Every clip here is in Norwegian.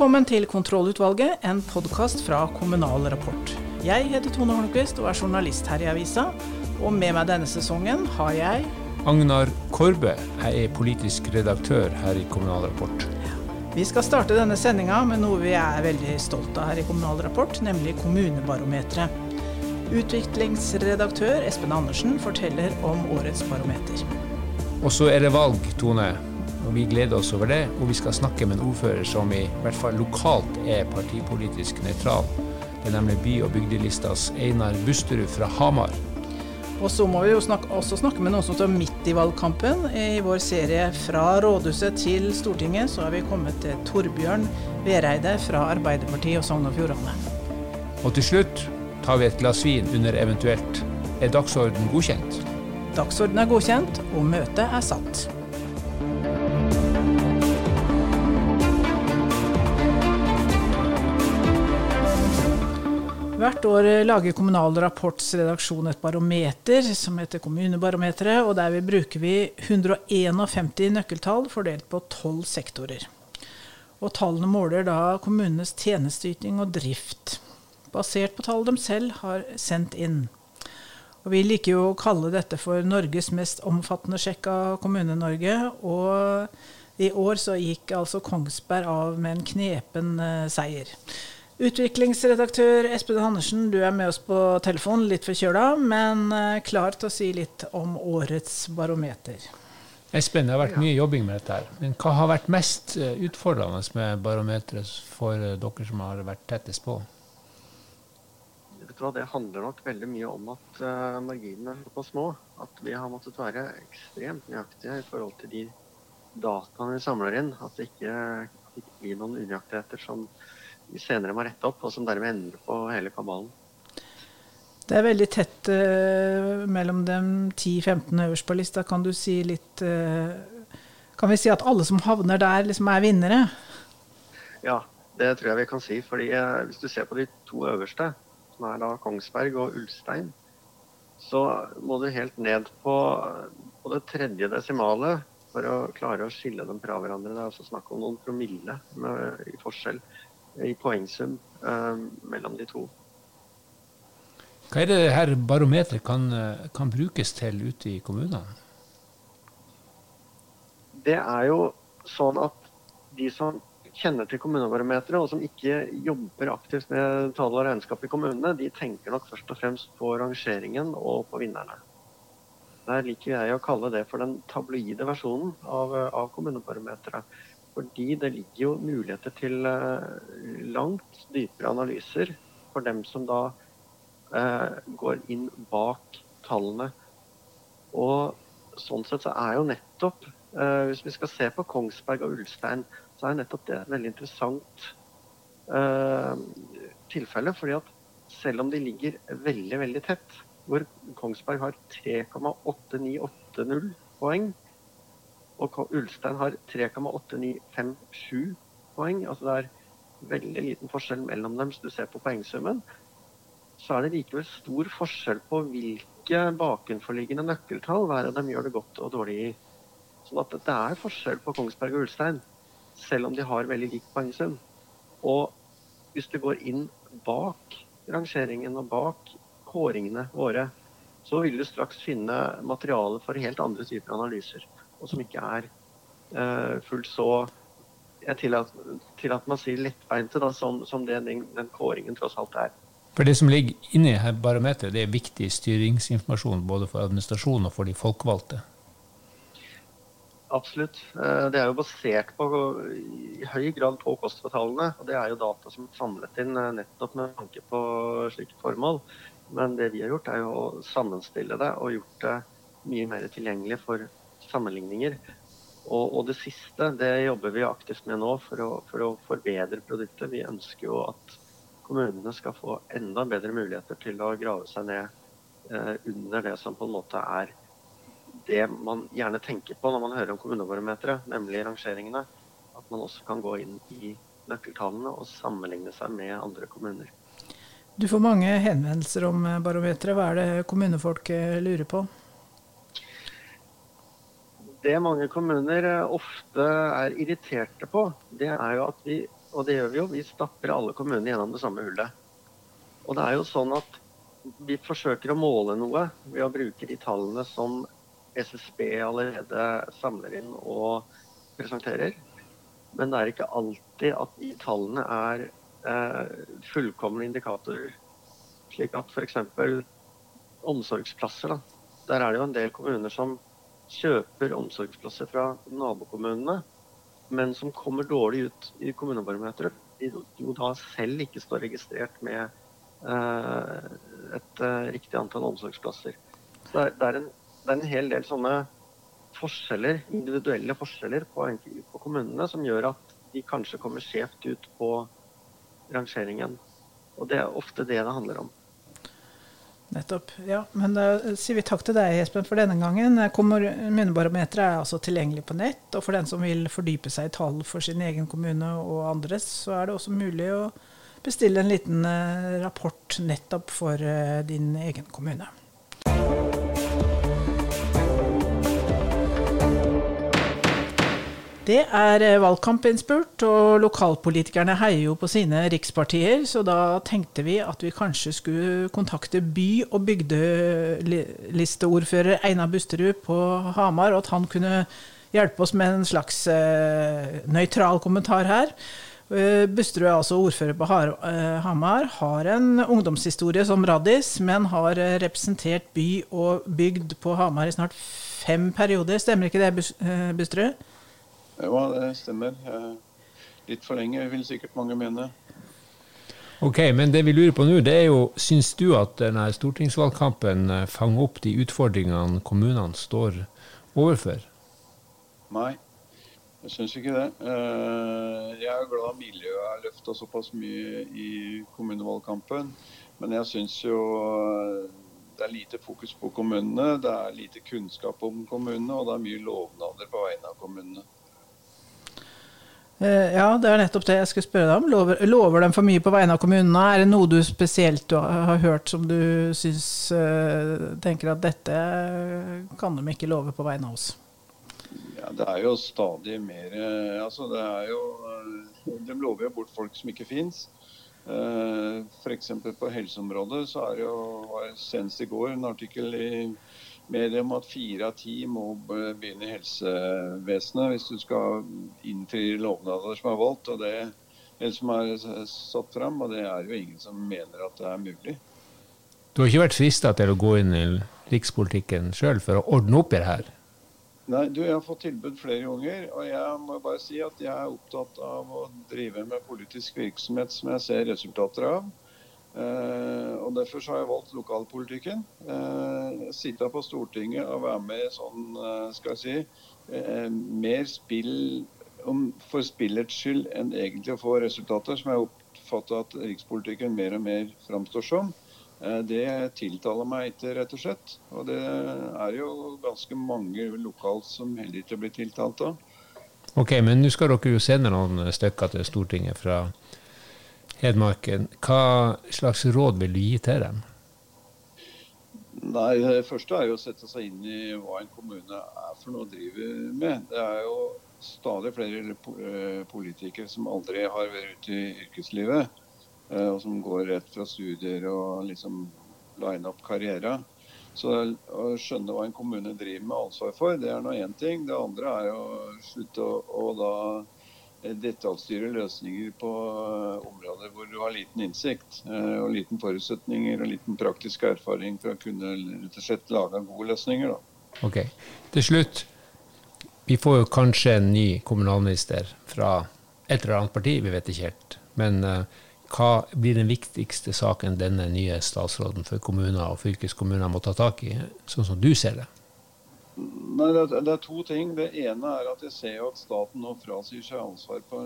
Velkommen til Kontrollutvalget, en podkast fra Kommunal Rapport. Jeg heter Tone Holmquist og er journalist her i avisa. Og med meg denne sesongen har jeg Agnar Korbe. Jeg er politisk redaktør her i Kommunal Rapport. Vi skal starte denne sendinga med noe vi er veldig stolt av her i Kommunal Rapport, nemlig Kommunebarometeret. Utviklingsredaktør Espen Andersen forteller om årets barometer. Og så er det valg, Tone. Og vi gleder oss over det. Og vi skal snakke med en ordfører som i hvert fall lokalt er partipolitisk nøytral. Det er nemlig by- og bygdelistas Einar Busterud fra Hamar. Og så må vi jo snakke, også snakke med noen som står midt i valgkampen. I vår serie Fra rådhuset til Stortinget så har vi kommet til Torbjørn Vereide fra Arbeiderpartiet og Sogn og Fjordane. Og til slutt tar vi et glass vin under eventuelt Er dagsorden godkjent? Dagsorden er godkjent, og møtet er satt. Hvert år lager Kommunal Rapports redaksjon et barometer som heter Kommunebarometeret, og der bruker vi 151 nøkkeltall fordelt på tolv sektorer. Og tallene måler da kommunenes tjenesteyting og drift, basert på tall de selv har sendt inn. Og Vi liker jo å kalle dette for Norges mest omfattende sjekk av Kommune-Norge. Og i år så gikk altså Kongsberg av med en knepen eh, seier. Utviklingsredaktør Espen Andersen, du er med oss på telefon, litt forkjøla, men eh, klar til å si litt om årets barometer. Espen, det har vært mye jobbing med dette. her. Men hva har vært mest eh, utfordrende med barometeret for eh, dere som har vært tettest på? Det handler nok veldig mye om at marginene er såpass små at vi har måttet være ekstremt nøyaktige i forhold til de dataene vi samler inn. At det ikke, ikke blir noen unøyaktigheter som vi senere må rette opp, og som dermed endrer på hele kabalen. Det er veldig tett uh, mellom de 10-15 øverst på lista. Kan du si litt uh, Kan vi si at alle som havner der, liksom er vinnere? Ja, det tror jeg vi kan si. fordi uh, Hvis du ser på de to øverste, som er da Kongsberg og Ulstein, så må du helt ned på, på det tredje desimalet for å klare å skille dem fra hverandre. Det er altså snakk om noen promille med, i forskjell i poengsum eh, mellom de to. Hva er det her barometeret kan, eh, kan brukes til ute i kommunene? Det er jo sånn at de som kjenner til kommunebarometeret, og som ikke jobber aktivt med tall og regnskap i kommunene, de tenker nok først og fremst på rangeringen og på vinnerne. Der liker jeg å kalle det for den tabloide versjonen av, av kommunebarometeret. Fordi det ligger jo muligheter til eh, langt dypere analyser for dem som da eh, går inn bak tallene. Og sånn sett så er jo nettopp, eh, hvis vi skal se på Kongsberg og Ulstein, så er nettopp det et veldig interessant eh, tilfelle. fordi at selv om de ligger veldig, veldig tett, hvor Kongsberg har 3,8980 poeng, og Ulstein har 3,8957 poeng. Altså det er veldig liten forskjell mellom dem hvis du ser på poengsummen. Så er det likevel stor forskjell på hvilke bakenforliggende nøkkeltall hver av dem gjør det godt og dårlig i. Sånn at det er forskjell på Kongsberg og Ulstein, selv om de har veldig lik poengsum. Og hvis du går inn bak rangeringen og bak kåringene våre, så vil du straks finne materiale for helt andre typer analyser og som ikke er uh, fullt så jeg tillater, tillater meg å si lettbeinte, da, som, som det, den, den, kåringen tross alt er. For Det som ligger inni her barometeret, det er viktig styringsinformasjon både for administrasjonen og for de folkevalgte? Absolutt. Eh, det er jo basert på, i høy grad på KOSTRA-tallene. og Det er jo data som er samlet inn eh, nettopp med tanke på slike formål. Men det vi har gjort, er jo å sammenstille det og gjort det mye mer tilgjengelig for sammenligninger. Og, og, det siste det jobber vi aktivt med nå for å, for å, forbedre produktet. Vi ønsker jo at kommunene skal få enda bedre muligheter til å grave seg ned eh, under det som på en måte er det man gjerne tenker på når man hører om kommunebarometeret, nemlig rangeringene. At man også kan gå inn i nøkkeltallene og sammenligne seg med andre kommuner. Du får mange henvendelser om barometeret. Hva er det kommunefolk lurer på? Det mange kommuner eh, ofte er irriterte på, det er jo at vi Og det gjør vi jo. Vi stapper alle kommunene gjennom det samme hullet. Og det er jo sånn at vi forsøker å måle noe ved å bruke de tallene som SSB allerede samler inn og presenterer. Men det er ikke alltid at de tallene er eh, fullkomne indikatorer. Slik at f.eks. omsorgsplasser. Da. Der er det jo en del kommuner som kjøper omsorgsplasser fra nabokommunene, men som kommer dårlig ut i kommunebarometeret. Jo da selv ikke står registrert med eh, et eh, riktig antall omsorgsplasser. Så det er, det, er en, det er, en, hel del sånne forskjeller, individuelle forskjeller på, på kommunene som gjør at de kanskje kommer skjevt ut på rangeringen. Og det er ofte det det handler om. Nettopp. Ja, men da sier vi takk til deg, Espen, for denne gangen. Kommunebarometeret er altså tilgjengelig på nett. Og for den som vil fordype seg i tall for sin egen kommune og andres, så er det også mulig å bestille en liten eh, rapport nettopp for eh, din egen kommune. Det er eh, valgkampinnspurt, og lokalpolitikerne heier jo på sine rikspartier, så da tenkte vi at vi kanskje skulle kontakte by- og bygdelisteordfører Einar Busterud på Hamar, og at han kunne hjelpe oss med en slags uh, nøytral kommentar her. Uh, Busterud er altså ordfører på Hamar, har en ungdomshistorie som raddis, men har representert by og bygd på Hamar i snart fem perioder. Stemmer ikke det, Busterud? Ja, det stemmer. Litt for lenge, vil sikkert mange mene. Ok, Men det vi lurer på nå, det er jo, syns du at denne stortingsvalgkampen eh, fanger opp de utfordringene kommunene står overfor? Nei, jeg syns ikke det. Eh, jeg er glad miljøet er løfta såpass mye i kommunevalgkampen. Men jeg syns jo eh, det er lite fokus på kommunene, det er lite kunnskap om kommunene, og det er mye lovnader på vegne av kommunene. Eh, ja, det er nettopp det jeg skulle spørre deg om. Lover, lover de for mye på vegne av kommunene? Er det noe du spesielt du har hørt som du syns uh, tenker at dette kan de ikke love på vegne av oss? Ja, Det er jo stadig mer uh, Altså, det er jo De lover jo bort folk som ikke fins. Uh, F.eks. på helseområdet så er det jo senest i går en artikkel i medier om at fire av ti må begynne i helsevesenet hvis du skal innfri lovnader som er valgt. og det eller som er satt fram, og det er jo ingen som mener at det er mulig. Du har ikke vært frista til å gå inn i rikspolitikken sjøl for å ordne opp i det her? Nei, du, jeg har fått tilbud flere ganger, og jeg må bare si at jeg er opptatt av å drive med politisk virksomhet som jeg ser resultater av. Uh, og Derfor har jeg valgt lokalpolitikken. Uh, sitte på Stortinget og være med i sånn, uh, skal jeg si, mer spill for spillets skyld enn egentlig å få resultater, som jeg oppfatter at rikspolitikken mer og mer framstår som. Det tiltaler meg ikke, rett og slett. Og det er jo ganske mange lokalt som heller ikke blir tiltalt av. Ok, men nå skal dere jo sende noen stykker til Stortinget fra Hedmarken. Hva slags råd vil du gi til dem? Nei, Det første er jo å sette seg inn i hva en kommune er for noe å drive med. Det er jo stadig flere eh, politikere som aldri har vært ute i yrkeslivet, eh, og som går rett fra studier og liksom line opp karriere. Så å skjønne hva en kommune driver med ansvar for, det er nå én ting. Det andre er å slutte å, å da detaljstyre løsninger på eh, områder hvor du har liten innsikt eh, og liten forutsetninger og liten praktisk erfaring for å kunne rett og slett lage gode løsninger. Da. Ok. Til slutt, vi får jo kanskje en ny kommunalminister fra et eller annet parti, vi vet ikke helt. Men uh, hva blir den viktigste saken denne nye statsråden for kommuner og fylkeskommuner må ta tak i, sånn som du ser det? Nei, det, det, er to ting. Det ene er at jeg ser jo at staten nå frasier seg ansvar på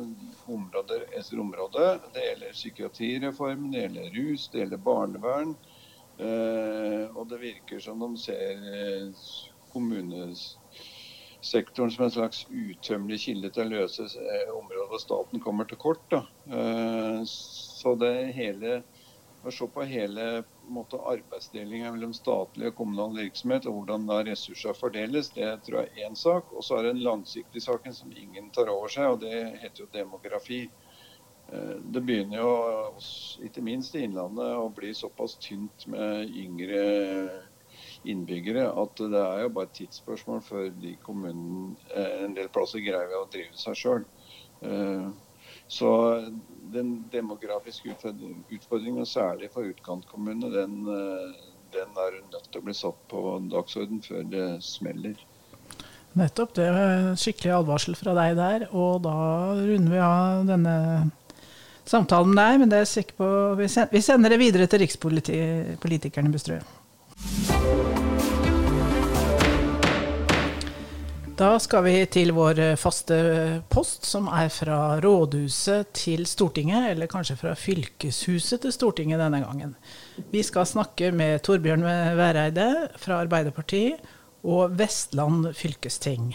områder etter område. Det gjelder psykiatrireform, det gjelder rus, det gjelder barnevern. Eh, og det virker som de ser eh, kommunesektoren som en slags utømmelig kilde til å løse eh, områder staten kommer til kort. Eh, så det hele å se på hele måte, arbeidsdelinga mellom statlig og kommunal virksomhet, og hvordan da ressurser fordeles, det tror jeg er én sak. Og så er det den langsiktige saken som ingen tar over seg, og det heter jo demografi. Eh, det begynner jo, ikke minst i Innlandet, å bli såpass tynt med yngre innbyggere at det er jo bare et tidsspørsmål før de kommunene eh, en del plasser greier å drive seg sjøl. Eh, så den demografiske utfordringen, særlig for utkantkommunene, den, den er nødt til å bli satt på dagsorden før det smeller. Nettopp. Det er skikkelig advarsel fra deg der. Og da runder vi av denne samtalen der, men det er sikker på Vi sender det videre til rikspolitikerne, i Da skal vi til vår faste post, som er fra rådhuset til Stortinget, eller kanskje fra fylkeshuset til Stortinget denne gangen. Vi skal snakke med Torbjørn Væreide fra Arbeiderpartiet og Vestland fylkesting.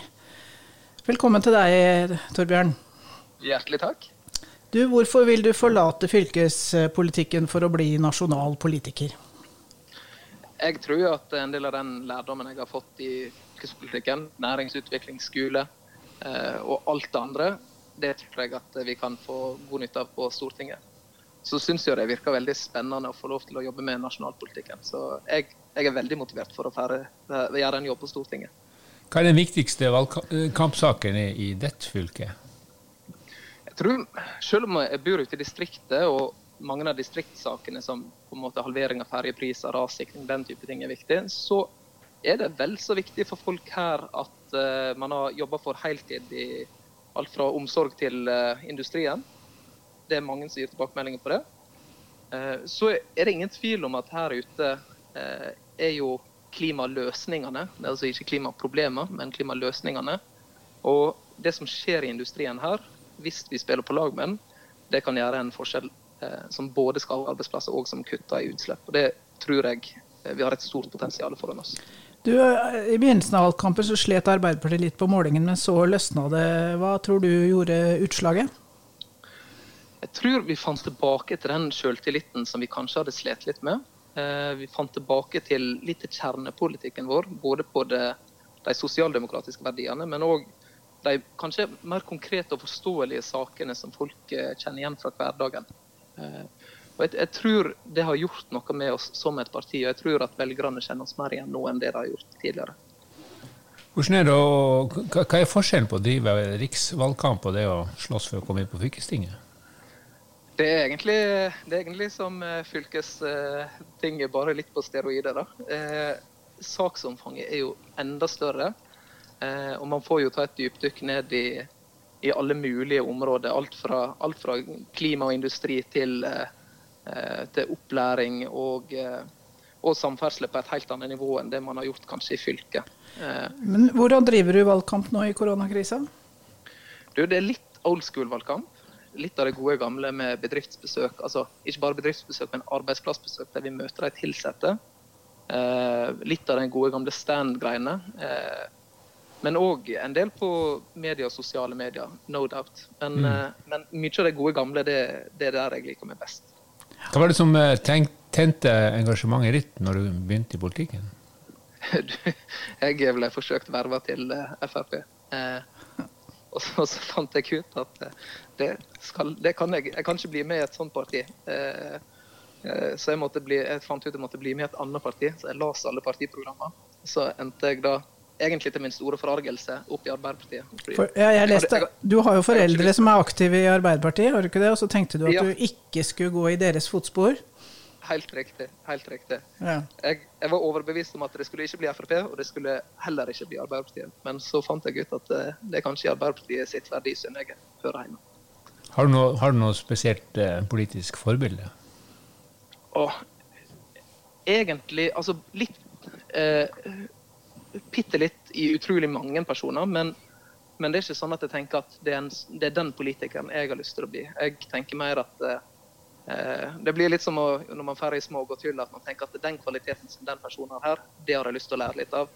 Velkommen til deg, Torbjørn. Hjertelig takk. Du, hvorfor vil du forlate fylkespolitikken for å bli nasjonal politiker? Jeg tror at en del av den lærdommen jeg har fått i fylkespolitikken, næringsutvikling, skole eh, og alt det andre, det tror jeg at vi kan få god nytte av på Stortinget. Så syns jeg det virker veldig spennende å få lov til å jobbe med nasjonalpolitikken. Så jeg, jeg er veldig motivert for å fære, gjøre en jobb på Stortinget. Hva er den viktigste valgkampsaken i ditt fylke? tror, selv om jeg bor ute i distriktet, og mange av distriktssakene som på en måte halvering av ferjepriser, rassikring, den type ting er viktig, så er det vel så viktig for folk her at uh, man har jobba for heltid i alt fra omsorg til uh, industrien. Det er mange som gir tilbakemeldinger på det. Uh, så er det ingen tvil om at her ute er jo klimaløsningene, det er altså ikke klimaproblemer, men klimaløsningene. Og det som skjer i industrien her, hvis vi spiller på lag med den, det kan gjøre en forskjell som både skaper arbeidsplasser og som kutter i utslipp. Og Det tror jeg vi har et stort potensial foran oss. Du, eh, I begynnelsen av valgkampen så slet Arbeiderpartiet litt på målingen, men så løsna det. Hva tror du gjorde utslaget? Jeg tror vi fant tilbake til den selvtilliten som vi kanskje hadde slet litt med. Eh, vi fant tilbake til litt til kjernepolitikken vår, både på det, de sosialdemokratiske verdiene, men òg de kanskje mer konkrete og forståelige sakene som folk eh, kjenner igjen fra hverdagen. Eh, og jeg, jeg, tror det har gjort noe med oss som et parti, og jeg tror at velgerne kjenner oss mer igjen nå enn det de har gjort tidligere. Hvordan er det å, hva er forskjellen på å drive riksvalgkamp og det å slåss for å komme inn på fylkestinget? Det er egentlig, det er egentlig som eh, fylkestinget, bare litt på steroider. Eh, saksomfanget er jo enda større. Eh, og man får jo ta et dypdykk ned i, i alle mulige områder. Alt fra, alt fra klima og industri til, eh, til opplæring og, eh, og samferdsel på et helt annet nivå enn det man har gjort kanskje i fylket. Men Hvordan driver du valgkamp nå i koronakrisa? Du, det er litt old school-valgkamp. Litt av det gode gamle med bedriftsbesøk. altså Ikke bare bedriftsbesøk, men arbeidsplassbesøk der vi møter de ansatte. litt av den gode gamle stand-greiene. Men òg en del på media og sosiale medier, no doubt. Men, mm. men mye av det gode gamle, det, det, er der jeg liker meg best. Hva var det som uh, tente engasjementet ditt når du begynte i politikken? jeg ble forsøkt verva til uh, Frp. og så, så, fant jeg ut at det, skal, det kan jeg, jeg kan ikke bli med i et sånt parti. så jeg, bli, jeg fant ut jeg måtte bli med i et annet parti, så jeg las alle partiprogrammene. Så endte jeg da egentlig til min store forargelse opp i Arbeiderpartiet. For, ja, jeg leste, du har jo foreldre som er aktive i Arbeiderpartiet, har du ikke det? Og så tenkte du at ja. du ikke skulle gå i deres fotspor? Helt riktig. helt riktig. Ja. Jeg, jeg, var overbevist om at det skulle ikke bli Frp, og det skulle heller ikke bli Arbeiderpartiet. Men så fant jeg ut at eh, det er kanskje Arbeiderpartiet sitt verdisyn jeg hører hjemme. Har du noe, har du noe spesielt eh, politisk forbilde? Åh, egentlig Altså litt eh, bitte litt i utrolig mange personer. Men, men, det er ikke sånn at jeg tenker at det er, en, det er, den politikeren jeg har lyst til å bli. Jeg tenker mer at eh, Det blir litt som å, når man drar i små og tull, at man tenker at den kvaliteten som den personen har her, det har jeg lyst til å lære litt av.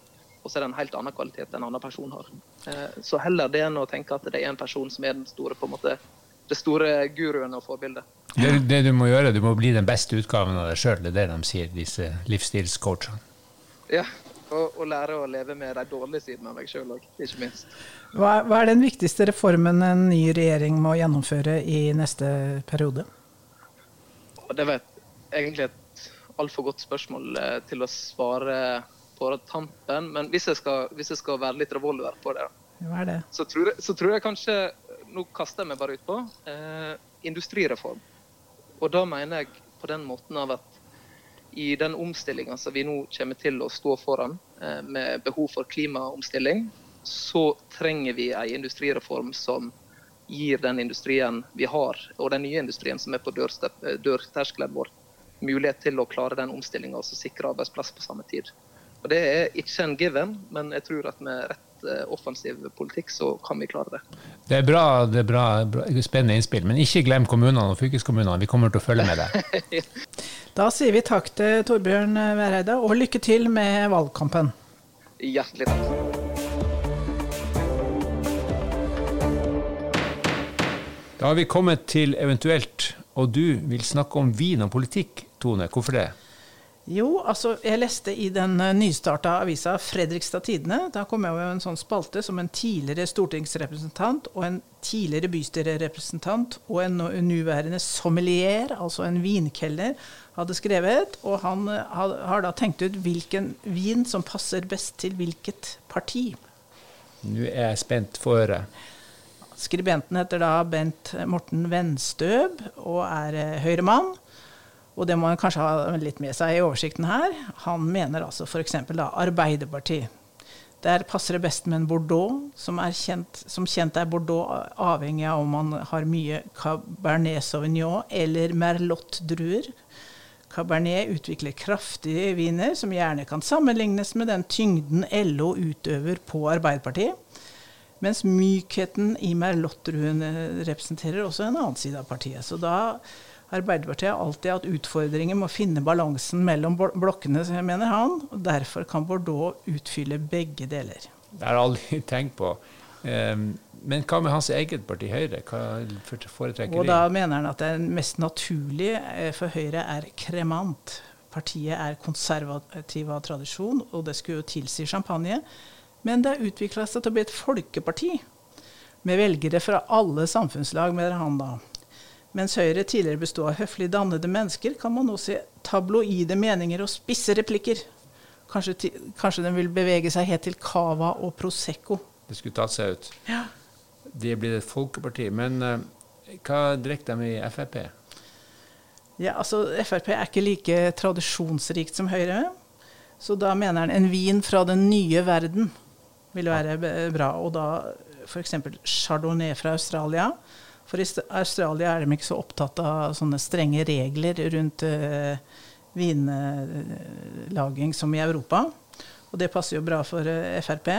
Og så er det en helt annen kvalitet en annen person har. Eh, så heller det enn å tenke at det er en person som er den store på en måte, det store guruen og forbildet. Det, det, du må gjøre, du må bli den beste utgaven av deg sjøl. Det er det de sier, disse livsstilscoachene. Ja, Og, og lære å leve med de dårlige sidene av meg sjøl òg, ikke minst. Hva, hva er den viktigste reformen en ny regjering må gjennomføre i neste periode? Det var egentlig et altfor godt spørsmål eh, til å svare på tampen. Men hvis jeg skal, hvis jeg skal være litt revolver på det, er det? så tror, jeg, så tror jeg kanskje Nå kaster jeg meg bare utpå. Eh, industrireform. Og da mener jeg på den måten av at i den omstillinga som vi nå kommer til å stå foran, eh, med behov for klimaomstilling, så trenger vi en industrireform som gir den industrien vi har, og den nye industrien som er på eh, dørterskelen vår, mulighet til å klare den omstillinga og sikre arbeidsplass på samme tid. Og Det er ikke en given, men jeg tror at med rett offensiv politikk så kan vi klare det. Det er bra, det er bra, bra spennende innspill, men ikke glem kommunene og fylkeskommunene. Vi kommer til å følge med deg. Da sier vi takk til Torbjørn Væreide, og lykke til med valgkampen. Hjertelig takk. Da har vi kommet til eventuelt, og du vil snakke om vin og politikk, Tone. Hvorfor det? Jo, altså, jeg leste i den eh, nystarta avisa Fredrikstad Tidende. Da kom jeg over en sånn spalte som en tidligere stortingsrepresentant og en tidligere bystyrerepresentant og en nå- nåværende sommelier, altså en vinkelner, hadde skrevet. Og han eh, har, har da tenkt ut hvilken vin som passer best til hvilket parti. Nå er jeg spent for øret. Skribenten heter da Bent Morten Venstøb og er eh, høyremann. Og det må man kanskje ha litt med seg i oversikten her. Han mener altså f.eks. da Arbeiderpartiet. Der passer det best med en Bordeaux, som, kjent, som kjent er Bordeaux avhengig av om man har mye Cabernet Sauvignon eller Merlot-druer. Cabernet utvikler kraftige viner som gjerne kan sammenlignes med den tyngden LO utøver på Arbeiderpartiet. Mens mykheten i Merlot-druene representerer også en annen side av partiet. Så da Arbeiderpartiet har alltid hatt utfordringer med å finne balansen mellom blokkene, mener han. og Derfor kan Bordeaux utfylle begge deler. Det har jeg aldri tenkt på. Um, men hva med hans eget parti, Høyre? Hva foretrekker Og de? da mener han at det mest naturlige eh, for Høyre er kremant. Partiet er konservativ av tradisjon, og det skulle jo tilsi champagne. Men det har utvikla seg til å bli et folkeparti, med velgere fra alle samfunnslag, mener han da. Mens Høyre tidligere bestod av høflig dannede mennesker, kan man nå se tabloide meninger og spisse replikker. Kanskje, kanskje den vil bevege seg helt til cava og prosecco. Det skulle tatt seg ut. Ja. Det blir et folkeparti. Men uh, hva drikker de i Frp? Ja, altså Frp er ikke like tradisjonsrikt som Høyre. Så da mener han en vin fra den nye verden vil være bra. Og da f.eks. chardonnay fra Australia. For i St- Australia er de ikke så opptatt av sånne strenge regler rundt uh, vinlaging som i Europa. Og det passer jo bra for eh, Frp.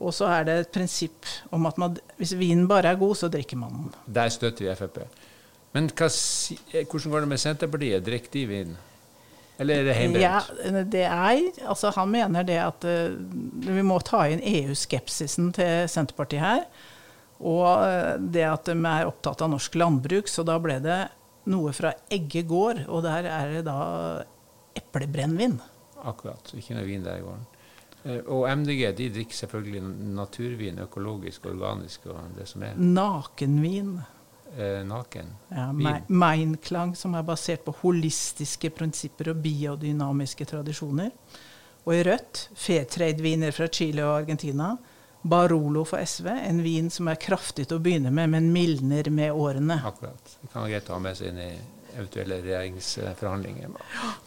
Og så er det et prinsipp om at man, hvis vinen bare er god, så drikker man den. Der støtter vi Frp. Men hva, eh, hvordan går det med Senterpartiet? Drikker de vin? Eller er det hjemmebrent? Ja, det er, altså han mener det at uh, vi må ta inn EU-skepsisen til Senterpartiet her. Og eh, det at de er opptatt av norsk landbruk. Så da ble det noe fra Egge gård, og der er det da eplebrennevin. Akkurat. Ikke noe vin der i gården. Eh, Og MDG de drikker selvfølgelig naturvin, økologisk, organisk og det som er Nakenvin. eh, naken. Ja, Vin. Meinklang, som er basert på holistiske prinsipper og biodynamiske tradisjoner. Og i rødt, Fairtrade-viner fra Chile og Argentina. Barolo for SV, en vin som er kraftig til å begynne med, men mildner med årene. Akkurat. Det kan være greit å ha med seg inn i eventuelle regjeringsforhandlinger.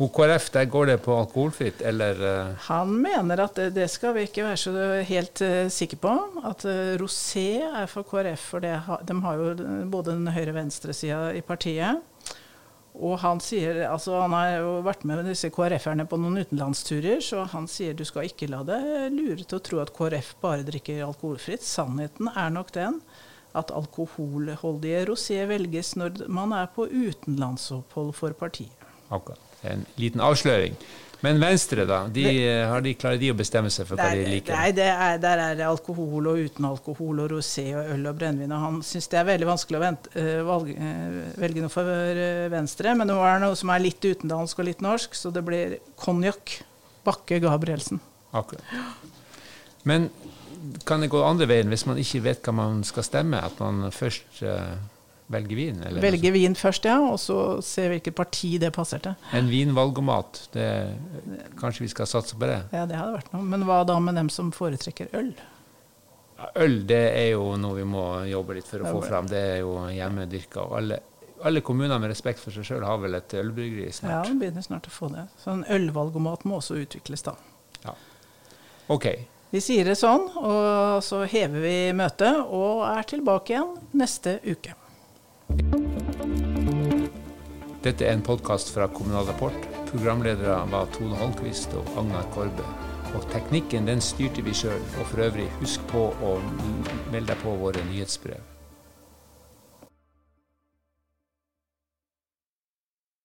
Og KrF, der går det på alkoholfritt, eller eh, Han mener at det, det skal vi ikke være så helt uh, sikre på. At uh, rosé er for KrF, for det, de har jo både den høyre- og venstresida i partiet. Og han sier, altså han har jo vært med disse KrF-erne på noen utenlandsturer, så han sier du skal ikke la deg lure til å tro at KrF bare drikker alkoholfritt. Sannheten er nok den at alkoholholdige rosé velges når man er på utenlandsopphold for partiet. Akkurat. En liten avsløring. Men Venstre, da? De, eh, har de, klarer de å bestemme seg for hva Der, de liker? nei, det er, der er det alkohol og uten alkohol og rosé og øl og brennevin. Og han syns det er veldig vanskelig å vente, eh, valge, eh, velge noe for Venstre. Men nå er det noe som er litt utenlandsk og litt norsk, så det blir konjakk. Bakke Gabrielsen. Akkurat. Men kan det gå andre veien hvis man ikke vet hva man skal stemme? At man først uh, velger vin? Eller velger vin først, ja, og så se hvilket parti det passer til. En vinvalgomat, det, kanskje vi skal satse på det? Ja, det hadde vært noe. Men hva da med dem som foretrekker øl? Ja, øl det er jo noe vi må jobbe litt for å få fram. Det er jo hjemmedyrka. alle, alle kommuner med respekt for seg sjøl har vel et ølbryggeri snart? Ja, vi begynner snart å få det. Så en ølvalgomat må også utvikles da. Ja. Ok. Vi sier det sånn, og så hever vi møtet og er tilbake igjen neste uke. Dette er en podkast fra Kommunal Rapport. Programledere var Tone Holmquist og Agnar Korbe. Og teknikken den styrte vi sjøl. Og for øvrig, husk på å melde deg på våre nyhetsbrev.